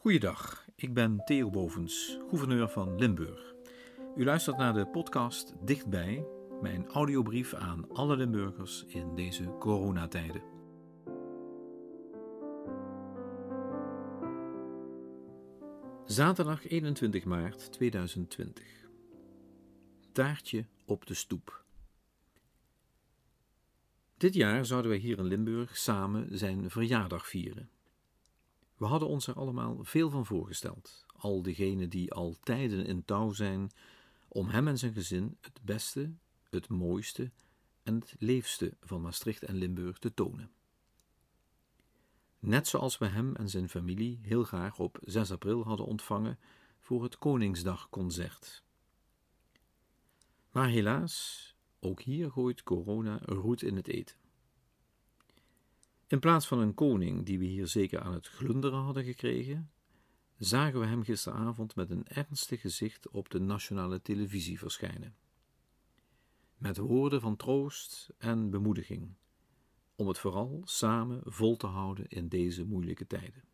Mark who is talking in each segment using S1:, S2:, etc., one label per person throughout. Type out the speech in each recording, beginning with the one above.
S1: Goeiedag, ik ben Theo Bovens, gouverneur van Limburg. U luistert naar de podcast Dichtbij, mijn audiobrief aan alle Limburgers in deze coronatijden. Zaterdag 21 maart 2020. Taartje op de stoep. Dit jaar zouden wij hier in Limburg samen zijn verjaardag vieren. We hadden ons er allemaal veel van voorgesteld, al diegenen die al tijden in touw zijn, om hem en zijn gezin het beste, het mooiste en het leefste van Maastricht en Limburg te tonen. Net zoals we hem en zijn familie heel graag op 6 april hadden ontvangen voor het Koningsdagconcert. Maar helaas, ook hier gooit corona roet in het eten. In plaats van een koning die we hier zeker aan het glunderen hadden gekregen, zagen we hem gisteravond met een ernstig gezicht op de nationale televisie verschijnen. Met woorden van troost en bemoediging, om het vooral samen vol te houden in deze moeilijke tijden.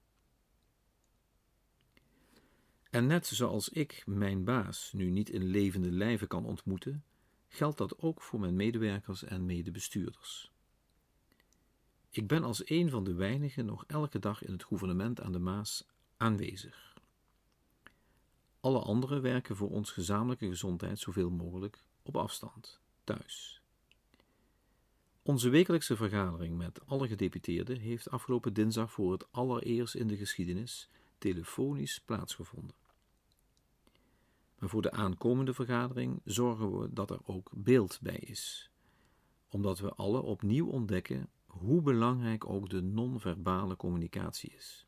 S1: En net zoals ik mijn baas nu niet in levende lijven kan ontmoeten, geldt dat ook voor mijn medewerkers en medebestuurders. Ik ben als een van de weinigen nog elke dag in het gouvernement aan de Maas aanwezig. Alle anderen werken voor ons gezamenlijke gezondheid zoveel mogelijk op afstand, thuis. Onze wekelijkse vergadering met alle gedeputeerden heeft afgelopen dinsdag voor het allereerst in de geschiedenis telefonisch plaatsgevonden. Maar voor de aankomende vergadering zorgen we dat er ook beeld bij is, omdat we alle opnieuw ontdekken hoe belangrijk ook de non-verbale communicatie is.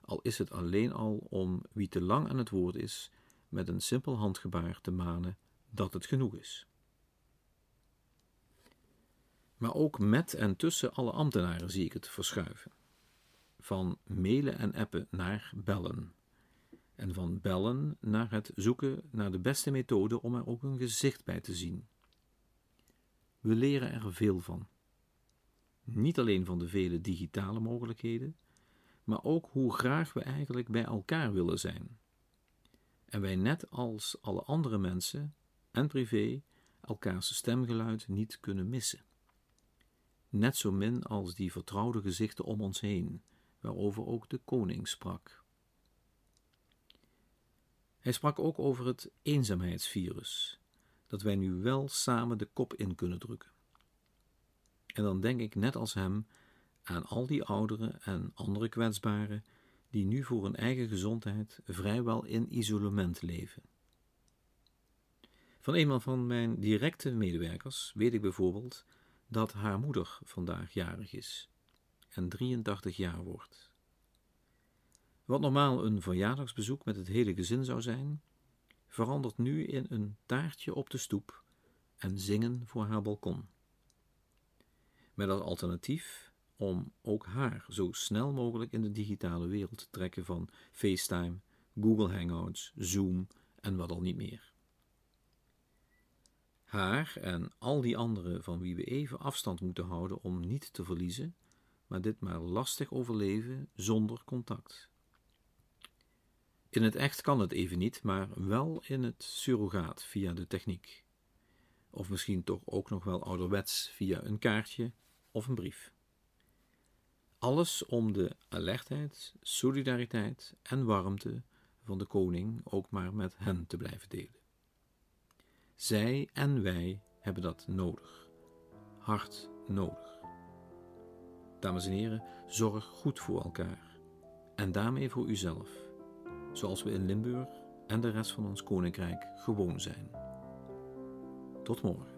S1: Al is het alleen al om wie te lang aan het woord is, met een simpel handgebaar te manen dat het genoeg is. Maar ook met en tussen alle ambtenaren zie ik het verschuiven. Van mailen en appen naar bellen. En van bellen naar het zoeken naar de beste methode om er ook een gezicht bij te zien. We leren er veel van. Niet alleen van de vele digitale mogelijkheden, maar ook hoe graag we eigenlijk bij elkaar willen zijn. En wij net als alle andere mensen en privé elkaars stemgeluid niet kunnen missen. Net zo min als die vertrouwde gezichten om ons heen, waarover ook de koning sprak. Hij sprak ook over het eenzaamheidsvirus, dat wij nu wel samen de kop in kunnen drukken. En dan denk ik net als hem aan al die ouderen en andere kwetsbaren die nu voor hun eigen gezondheid vrijwel in isolement leven. Van eenmaal van mijn directe medewerkers weet ik bijvoorbeeld dat haar moeder vandaag jarig is en 83 jaar wordt. Wat normaal een verjaardagsbezoek met het hele gezin zou zijn, verandert nu in een taartje op de stoep en zingen voor haar balkon met als alternatief om ook haar zo snel mogelijk in de digitale wereld te trekken van FaceTime, Google Hangouts, Zoom en wat al niet meer. Haar en al die anderen van wie we even afstand moeten houden om niet te verliezen, maar dit maar lastig overleven zonder contact. In het echt kan het even niet, maar wel in het surrogaat via de techniek. Of misschien toch ook nog wel ouderwets via een kaartje of een brief. Alles om de alertheid, solidariteit en warmte van de koning ook maar met hen te blijven delen. Zij en wij hebben dat nodig, hard nodig. Dames en heren, zorg goed voor elkaar en daarmee voor uzelf, zoals we in Limburg en de rest van ons koninkrijk gewoon zijn. Tot morgen.